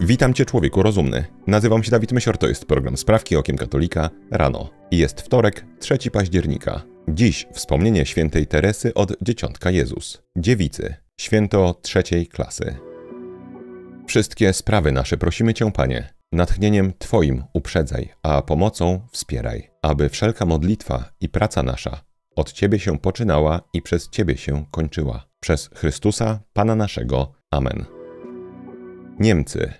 Witam Cię, człowieku rozumny. Nazywam się Dawid Mysior, to jest program Sprawki Okiem Katolika rano. Jest wtorek, 3 października. Dziś wspomnienie świętej Teresy od Dzieciątka Jezus, dziewicy, święto trzeciej klasy. Wszystkie sprawy nasze prosimy Cię, Panie, natchnieniem Twoim uprzedzaj, a pomocą wspieraj, aby wszelka modlitwa i praca nasza od Ciebie się poczynała i przez Ciebie się kończyła. Przez Chrystusa, Pana naszego. Amen. Niemcy.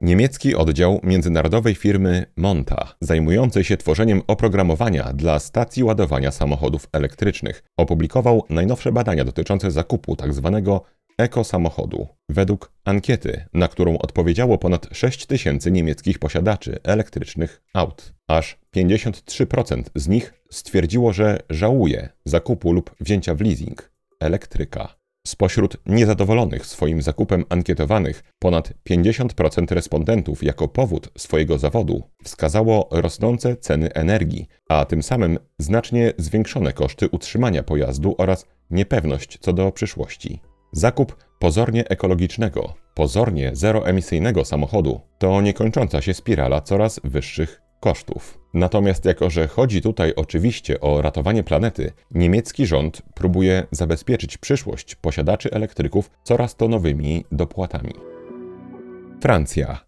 Niemiecki oddział międzynarodowej firmy Monta, zajmującej się tworzeniem oprogramowania dla stacji ładowania samochodów elektrycznych, opublikował najnowsze badania dotyczące zakupu tzw. ekosamochodu. Według ankiety, na którą odpowiedziało ponad 6 tysięcy niemieckich posiadaczy elektrycznych aut, aż 53% z nich stwierdziło, że żałuje zakupu lub wzięcia w leasing elektryka. Spośród niezadowolonych swoim zakupem ankietowanych, ponad 50% respondentów jako powód swojego zawodu wskazało rosnące ceny energii, a tym samym znacznie zwiększone koszty utrzymania pojazdu oraz niepewność co do przyszłości. Zakup pozornie ekologicznego, pozornie zeroemisyjnego samochodu to niekończąca się spirala coraz wyższych kosztów. Natomiast jako, że chodzi tutaj oczywiście o ratowanie planety, niemiecki rząd próbuje zabezpieczyć przyszłość posiadaczy elektryków coraz to nowymi dopłatami. Francja.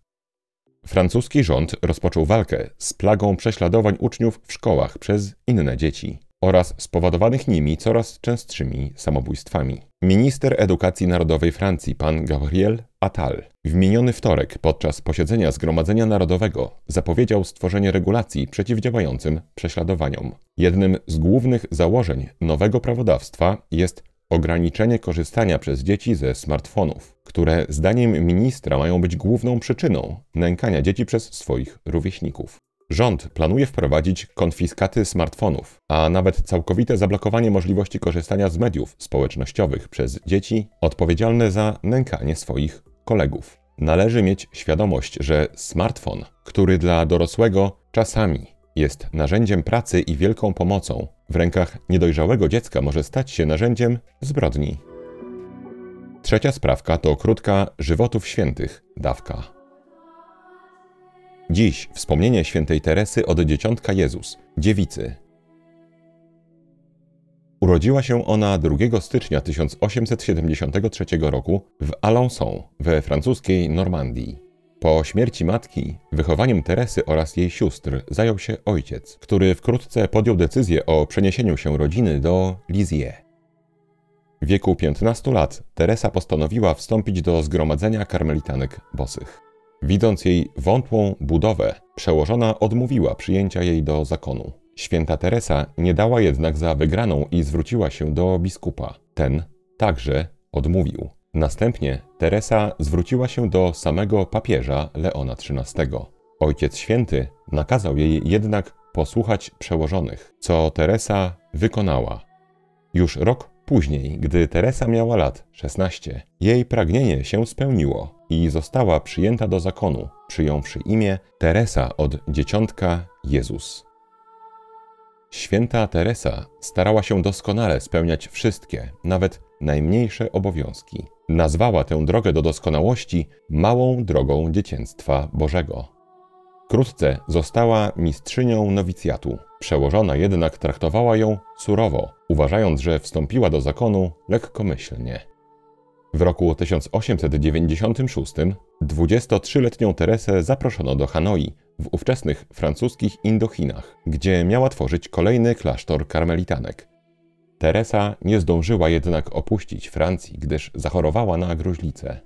Francuski rząd rozpoczął walkę z plagą prześladowań uczniów w szkołach przez inne dzieci oraz spowodowanych nimi coraz częstszymi samobójstwami. Minister Edukacji Narodowej Francji, pan Gabriel Attal, w miniony wtorek podczas posiedzenia Zgromadzenia Narodowego zapowiedział stworzenie regulacji przeciwdziałającym prześladowaniom. Jednym z głównych założeń nowego prawodawstwa jest ograniczenie korzystania przez dzieci ze smartfonów, które zdaniem ministra mają być główną przyczyną nękania dzieci przez swoich rówieśników. Rząd planuje wprowadzić konfiskaty smartfonów, a nawet całkowite zablokowanie możliwości korzystania z mediów społecznościowych przez dzieci odpowiedzialne za nękanie swoich kolegów. Należy mieć świadomość, że smartfon, który dla dorosłego czasami jest narzędziem pracy i wielką pomocą, w rękach niedojrzałego dziecka może stać się narzędziem zbrodni. Trzecia sprawka to krótka żywotów świętych dawka. Dziś wspomnienie świętej Teresy od dzieciątka Jezus, dziewicy. Urodziła się ona 2 stycznia 1873 roku w Alençon we francuskiej Normandii. Po śmierci matki, wychowaniem Teresy oraz jej sióstr zajął się ojciec, który wkrótce podjął decyzję o przeniesieniu się rodziny do Lisieux. W wieku 15 lat Teresa postanowiła wstąpić do zgromadzenia karmelitanek bosych. Widząc jej wątłą budowę, przełożona odmówiła przyjęcia jej do zakonu. Święta Teresa nie dała jednak za wygraną i zwróciła się do biskupa. Ten także odmówił. Następnie Teresa zwróciła się do samego papieża Leona XIII. Ojciec Święty nakazał jej jednak posłuchać przełożonych, co Teresa wykonała. Już rok później, gdy Teresa miała lat 16, jej pragnienie się spełniło i została przyjęta do zakonu, przyjąwszy imię Teresa od dzieciątka Jezus. Święta Teresa starała się doskonale spełniać wszystkie, nawet najmniejsze obowiązki. Nazwała tę drogę do doskonałości małą drogą dzieciństwa Bożego. Wkrótce została mistrzynią nowicjatu. Przełożona jednak traktowała ją surowo, uważając, że wstąpiła do zakonu lekkomyślnie. W roku 1896 23-letnią Teresę zaproszono do Hanoi w ówczesnych francuskich Indochinach, gdzie miała tworzyć kolejny klasztor karmelitanek. Teresa nie zdążyła jednak opuścić Francji, gdyż zachorowała na gruźlicę.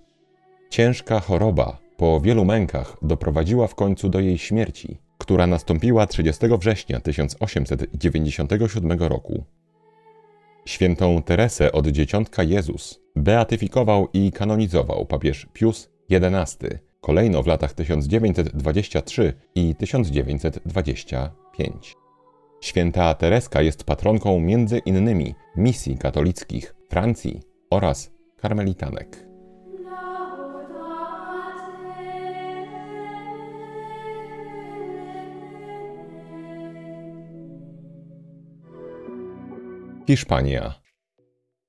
Ciężka choroba po wielu mękach doprowadziła w końcu do jej śmierci, która nastąpiła 30 września 1897 roku. Świętą Teresę od Dzieciątka Jezus beatyfikował i kanonizował papież Pius XI, kolejno w latach 1923 i 1925. Święta Tereska jest patronką między innymi misji katolickich Francji oraz karmelitanek. Hiszpania.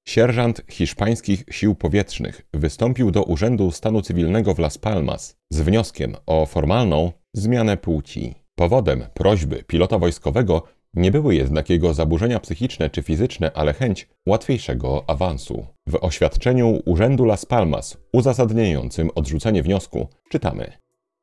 Sierżant hiszpańskich sił powietrznych wystąpił do Urzędu Stanu Cywilnego w Las Palmas z wnioskiem o formalną zmianę płci. Powodem prośby pilota wojskowego nie były jednak jego zaburzenia psychiczne czy fizyczne, ale chęć łatwiejszego awansu. W oświadczeniu Urzędu Las Palmas uzasadniającym odrzucenie wniosku czytamy: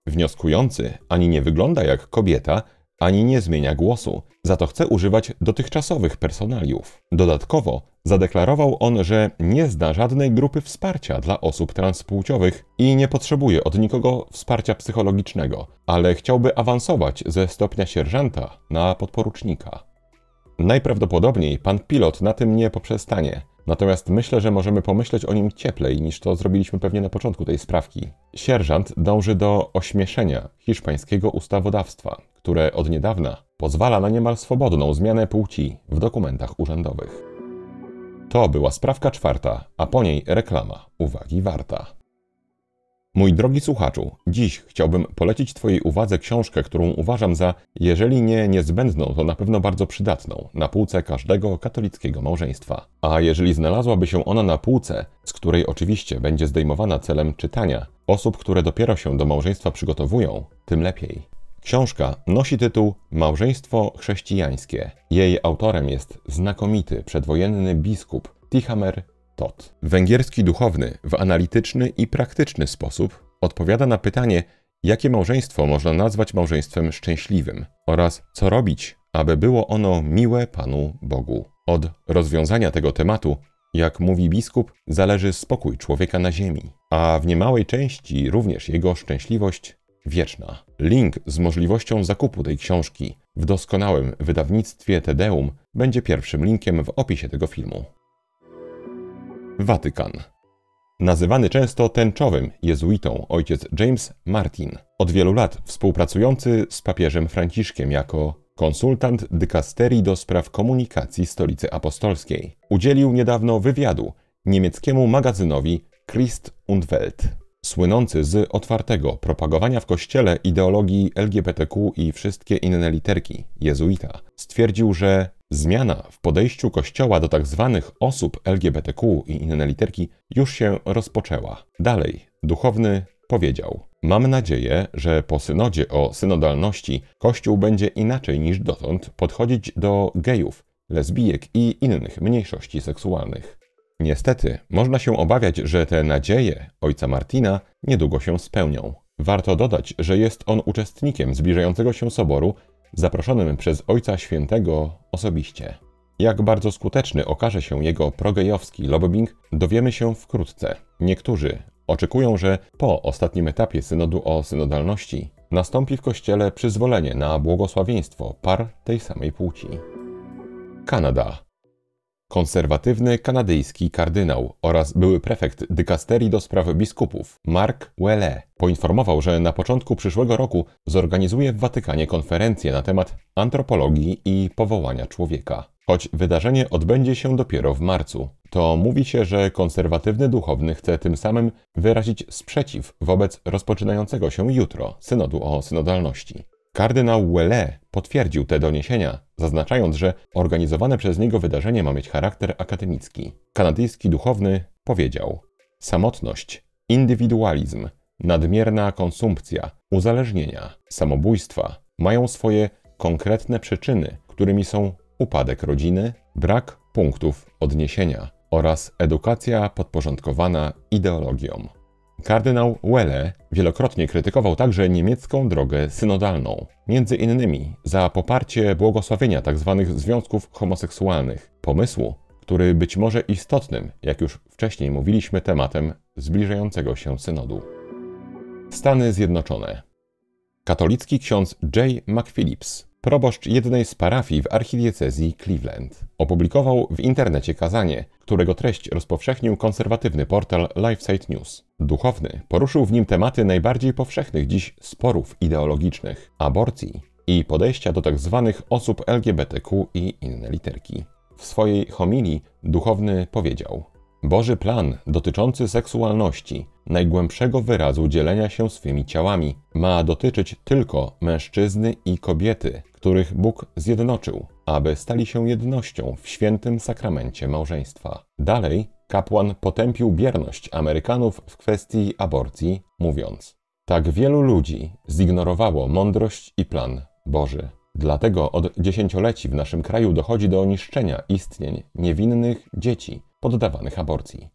Wnioskujący ani nie wygląda jak kobieta, ani nie zmienia głosu, za to chce używać dotychczasowych personaliów. Dodatkowo zadeklarował on, że nie zna żadnej grupy wsparcia dla osób transpłciowych i nie potrzebuje od nikogo wsparcia psychologicznego, ale chciałby awansować ze stopnia sierżanta na podporucznika. Najprawdopodobniej pan pilot na tym nie poprzestanie. Natomiast myślę, że możemy pomyśleć o nim cieplej niż to zrobiliśmy pewnie na początku tej sprawki. Sierżant dąży do ośmieszenia hiszpańskiego ustawodawstwa, które od niedawna pozwala na niemal swobodną zmianę płci w dokumentach urzędowych. To była sprawka czwarta, a po niej reklama. Uwagi warta. Mój drogi słuchaczu, dziś chciałbym polecić Twojej uwadze książkę, którą uważam za, jeżeli nie niezbędną, to na pewno bardzo przydatną, na półce każdego katolickiego małżeństwa. A jeżeli znalazłaby się ona na półce, z której oczywiście będzie zdejmowana celem czytania, osób, które dopiero się do małżeństwa przygotowują, tym lepiej. Książka nosi tytuł Małżeństwo chrześcijańskie. Jej autorem jest znakomity przedwojenny biskup Tichamer Węgierski duchowny w analityczny i praktyczny sposób odpowiada na pytanie, jakie małżeństwo można nazwać małżeństwem szczęśliwym oraz co robić, aby było ono miłe Panu Bogu. Od rozwiązania tego tematu, jak mówi biskup, zależy spokój człowieka na ziemi, a w niemałej części również jego szczęśliwość wieczna. Link z możliwością zakupu tej książki w doskonałym wydawnictwie Tedeum będzie pierwszym linkiem w opisie tego filmu. Watykan. Nazywany często tęczowym jezuitą ojciec James Martin, od wielu lat współpracujący z papieżem Franciszkiem jako konsultant dykasterii do spraw komunikacji Stolicy Apostolskiej, udzielił niedawno wywiadu niemieckiemu magazynowi Christ und Welt. Słynący z otwartego propagowania w kościele ideologii LGBTQ i wszystkie inne literki, jezuita, stwierdził, że zmiana w podejściu kościoła do tzw. Tak osób LGBTQ i inne literki już się rozpoczęła. Dalej, duchowny powiedział: Mam nadzieję, że po synodzie o synodalności Kościół będzie inaczej niż dotąd podchodzić do gejów, lesbijek i innych mniejszości seksualnych. Niestety, można się obawiać, że te nadzieje ojca Martina niedługo się spełnią. Warto dodać, że jest on uczestnikiem zbliżającego się soboru, zaproszonym przez Ojca Świętego osobiście. Jak bardzo skuteczny okaże się jego progejowski lobbying, dowiemy się wkrótce. Niektórzy oczekują, że po ostatnim etapie synodu o synodalności nastąpi w Kościele przyzwolenie na błogosławieństwo par tej samej płci. Kanada konserwatywny kanadyjski kardynał oraz były prefekt dykasterii do spraw biskupów Mark Welle poinformował, że na początku przyszłego roku zorganizuje w Watykanie konferencję na temat antropologii i powołania człowieka. Choć wydarzenie odbędzie się dopiero w marcu, to mówi się, że konserwatywny duchowny chce tym samym wyrazić sprzeciw wobec rozpoczynającego się jutro synodu o synodalności. Kardynał Welle potwierdził te doniesienia, zaznaczając, że organizowane przez niego wydarzenie ma mieć charakter akademicki. Kanadyjski duchowny powiedział: Samotność, indywidualizm, nadmierna konsumpcja, uzależnienia, samobójstwa mają swoje konkretne przyczyny, którymi są upadek rodziny, brak punktów odniesienia oraz edukacja podporządkowana ideologiom. Kardynał Welle wielokrotnie krytykował także niemiecką drogę synodalną, między innymi za poparcie błogosławienia tzw. Tak związków homoseksualnych, pomysłu, który być może istotnym, jak już wcześniej mówiliśmy, tematem zbliżającego się synodu. Stany Zjednoczone. Katolicki ksiądz J. McPhillips proboszcz jednej z parafii w archidiecezji Cleveland. Opublikował w internecie kazanie, którego treść rozpowszechnił konserwatywny portal LifeSite News. Duchowny poruszył w nim tematy najbardziej powszechnych dziś sporów ideologicznych, aborcji i podejścia do tzw. Tak osób LGBTQ i inne literki. W swojej homilii duchowny powiedział: Boży plan dotyczący seksualności, najgłębszego wyrazu dzielenia się swymi ciałami, ma dotyczyć tylko mężczyzny i kobiety, których Bóg zjednoczył, aby stali się jednością w świętym sakramencie małżeństwa. Dalej, kapłan potępił bierność Amerykanów w kwestii aborcji, mówiąc: Tak wielu ludzi zignorowało mądrość i plan Boży. Dlatego od dziesięcioleci w naszym kraju dochodzi do niszczenia istnień niewinnych dzieci poddawanych aborcji.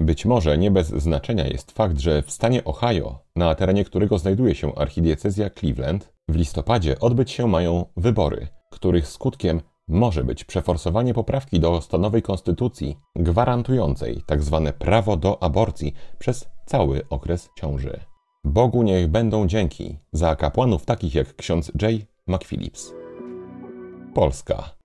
Być może nie bez znaczenia jest fakt, że w stanie Ohio, na terenie którego znajduje się archidiecezja Cleveland, w listopadzie odbyć się mają wybory, których skutkiem może być przeforsowanie poprawki do stanowej konstytucji gwarantującej tzw. Tak prawo do aborcji przez cały okres ciąży. Bogu niech będą dzięki za kapłanów takich jak ksiądz J. McPhillips. Polska.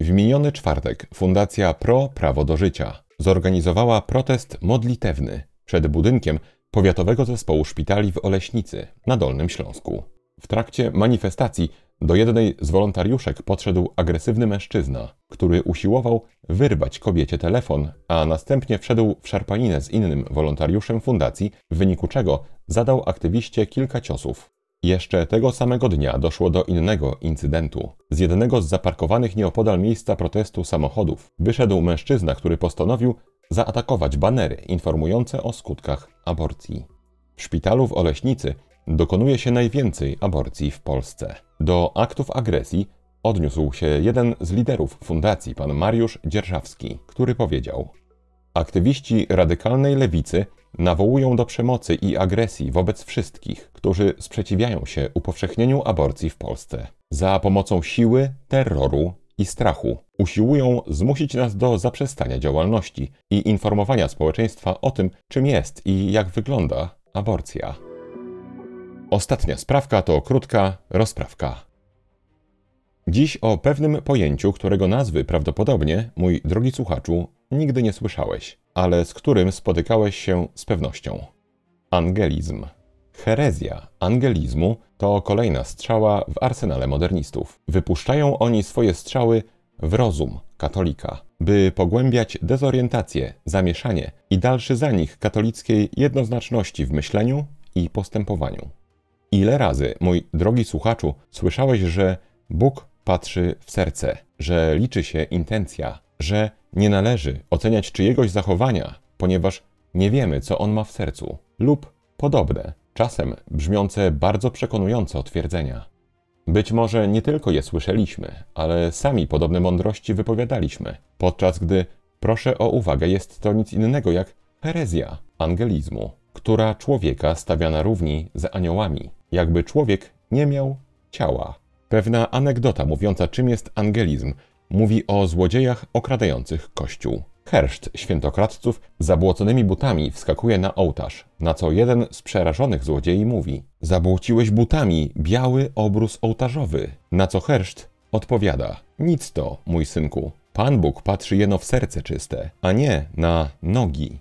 W miniony czwartek Fundacja Pro Prawo do Życia zorganizowała protest modlitewny przed budynkiem Powiatowego Zespołu Szpitali w Oleśnicy na Dolnym Śląsku. W trakcie manifestacji do jednej z wolontariuszek podszedł agresywny mężczyzna, który usiłował wyrwać kobiecie telefon, a następnie wszedł w szarpaninę z innym wolontariuszem fundacji, w wyniku czego zadał aktywiście kilka ciosów. Jeszcze tego samego dnia doszło do innego incydentu. Z jednego z zaparkowanych nieopodal miejsca protestu samochodów wyszedł mężczyzna, który postanowił zaatakować banery informujące o skutkach aborcji. W szpitalu w Oleśnicy dokonuje się najwięcej aborcji w Polsce. Do aktów agresji odniósł się jeden z liderów fundacji, pan Mariusz Dzierżawski, który powiedział: Aktywiści radykalnej lewicy nawołują do przemocy i agresji wobec wszystkich, którzy sprzeciwiają się upowszechnieniu aborcji w Polsce. Za pomocą siły, terroru i strachu usiłują zmusić nas do zaprzestania działalności i informowania społeczeństwa o tym, czym jest i jak wygląda aborcja. Ostatnia sprawka to krótka rozprawka. Dziś o pewnym pojęciu, którego nazwy prawdopodobnie, mój drogi słuchaczu, nigdy nie słyszałeś, ale z którym spotykałeś się z pewnością. Angelizm. Herezja angelizmu to kolejna strzała w arsenale modernistów. Wypuszczają oni swoje strzały w rozum katolika, by pogłębiać dezorientację, zamieszanie i dalszy zanik katolickiej jednoznaczności w myśleniu i postępowaniu. Ile razy, mój drogi słuchaczu, słyszałeś, że Bóg patrzy w serce, że liczy się intencja, że nie należy oceniać czyjegoś zachowania, ponieważ nie wiemy, co on ma w sercu, lub podobne, czasem brzmiące bardzo przekonujące twierdzenia. Być może nie tylko je słyszeliśmy, ale sami podobne mądrości wypowiadaliśmy, podczas gdy, proszę o uwagę, jest to nic innego jak herezja angelizmu, która człowieka stawia na równi z aniołami, jakby człowiek nie miał ciała. Pewna anegdota mówiąca, czym jest angelizm, mówi o złodziejach okradających kościół. Herszt świętokradców zabłoconymi butami wskakuje na ołtarz, na co jeden z przerażonych złodziei mówi: Zabłociłeś butami biały obrus ołtarzowy. Na co herszt odpowiada: Nic to, mój synku. Pan Bóg patrzy jeno w serce czyste, a nie na nogi.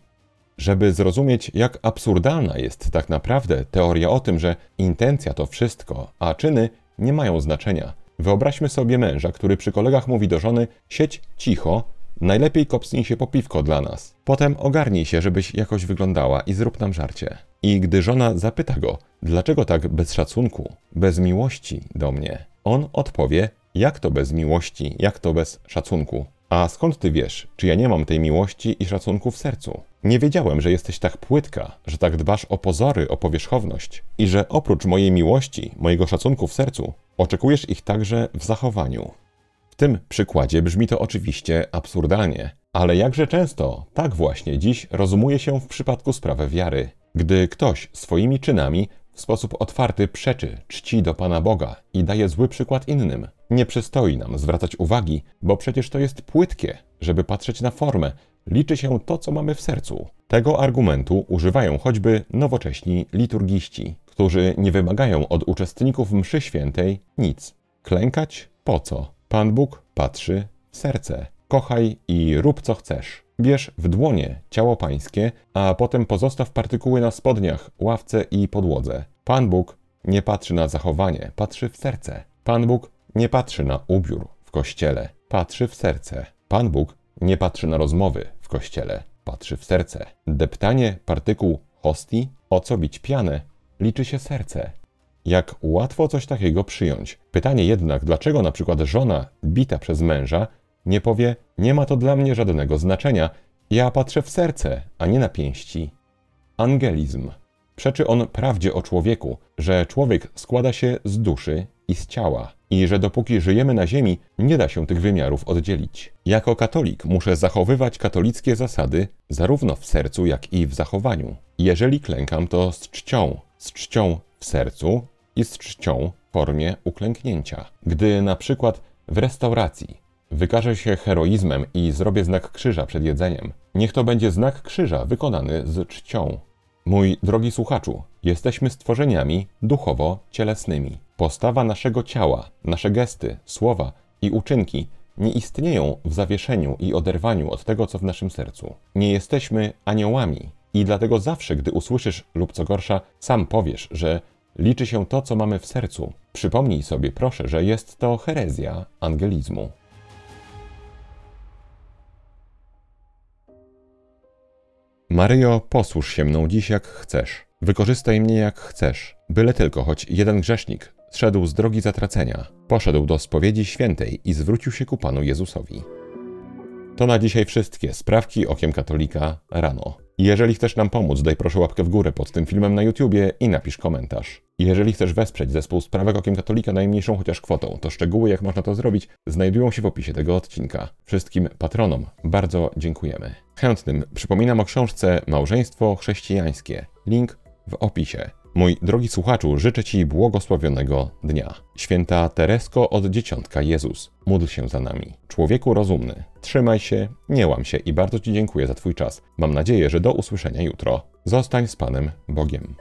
Żeby zrozumieć, jak absurdalna jest tak naprawdę teoria o tym, że intencja to wszystko, a czyny nie mają znaczenia. Wyobraźmy sobie męża, który przy kolegach mówi do żony: siedź cicho, najlepiej kopsnij się po piwko dla nas. Potem ogarnij się, żebyś jakoś wyglądała i zrób nam żarcie. I gdy żona zapyta go, dlaczego tak bez szacunku, bez miłości do mnie, on odpowie: jak to bez miłości, jak to bez szacunku? A skąd ty wiesz, czy ja nie mam tej miłości i szacunku w sercu? Nie wiedziałem, że jesteś tak płytka, że tak dbasz o pozory, o powierzchowność i że oprócz mojej miłości, mojego szacunku w sercu, oczekujesz ich także w zachowaniu. W tym przykładzie brzmi to oczywiście absurdalnie, ale jakże często tak właśnie dziś rozumuje się w przypadku sprawy wiary. Gdy ktoś swoimi czynami w sposób otwarty przeczy czci do Pana Boga i daje zły przykład innym. Nie przystoi nam zwracać uwagi, bo przecież to jest płytkie, żeby patrzeć na formę. Liczy się to, co mamy w sercu. Tego argumentu używają choćby nowocześni liturgiści, którzy nie wymagają od uczestników mszy świętej nic. Klękać po co? Pan Bóg patrzy w serce. Kochaj i rób co chcesz. Bierz w dłonie ciało pańskie, a potem pozostaw partykuły na spodniach, ławce i podłodze. Pan Bóg nie patrzy na zachowanie, patrzy w serce. Pan Bóg nie patrzy na ubiór w kościele, patrzy w serce. Pan Bóg nie patrzy na rozmowy w kościele, patrzy w serce. Deptanie partykuł hostii, o co bić pianę, liczy się serce. Jak łatwo coś takiego przyjąć. Pytanie jednak, dlaczego na przykład żona bita przez męża nie powie, nie ma to dla mnie żadnego znaczenia, ja patrzę w serce, a nie na pięści. Angelizm. Przeczy on prawdzie o człowieku, że człowiek składa się z duszy i z ciała i że dopóki żyjemy na ziemi, nie da się tych wymiarów oddzielić. Jako katolik muszę zachowywać katolickie zasady zarówno w sercu, jak i w zachowaniu. Jeżeli klękam, to z czcią, z czcią w sercu i z czcią w formie uklęknięcia. Gdy na przykład w restauracji wykażę się heroizmem i zrobię znak krzyża przed jedzeniem, niech to będzie znak krzyża wykonany z czcią. Mój drogi słuchaczu, jesteśmy stworzeniami duchowo-cielesnymi. Postawa naszego ciała, nasze gesty, słowa i uczynki nie istnieją w zawieszeniu i oderwaniu od tego, co w naszym sercu. Nie jesteśmy aniołami i dlatego zawsze, gdy usłyszysz lub co gorsza, sam powiesz, że liczy się to, co mamy w sercu. Przypomnij sobie, proszę, że jest to herezja angelizmu. Maryjo, posłuż się mną dziś jak chcesz. Wykorzystaj mnie jak chcesz. Byle tylko choć jeden grzesznik zszedł z drogi zatracenia, poszedł do spowiedzi świętej i zwrócił się ku Panu Jezusowi. To na dzisiaj wszystkie sprawki okiem katolika rano. Jeżeli chcesz nam pomóc, daj proszę łapkę w górę pod tym filmem na YouTubie i napisz komentarz. Jeżeli chcesz wesprzeć zespół Sprawek Okiem Katolika najmniejszą chociaż kwotą, to szczegóły jak można to zrobić znajdują się w opisie tego odcinka. Wszystkim patronom bardzo dziękujemy. Chętnym przypominam o książce Małżeństwo chrześcijańskie. Link w opisie. Mój drogi słuchaczu, życzę Ci błogosławionego dnia. Święta Teresko od Dzieciątka Jezus, módl się za nami. Człowieku rozumny, trzymaj się, nie łam się i bardzo Ci dziękuję za Twój czas. Mam nadzieję, że do usłyszenia jutro. Zostań z Panem Bogiem.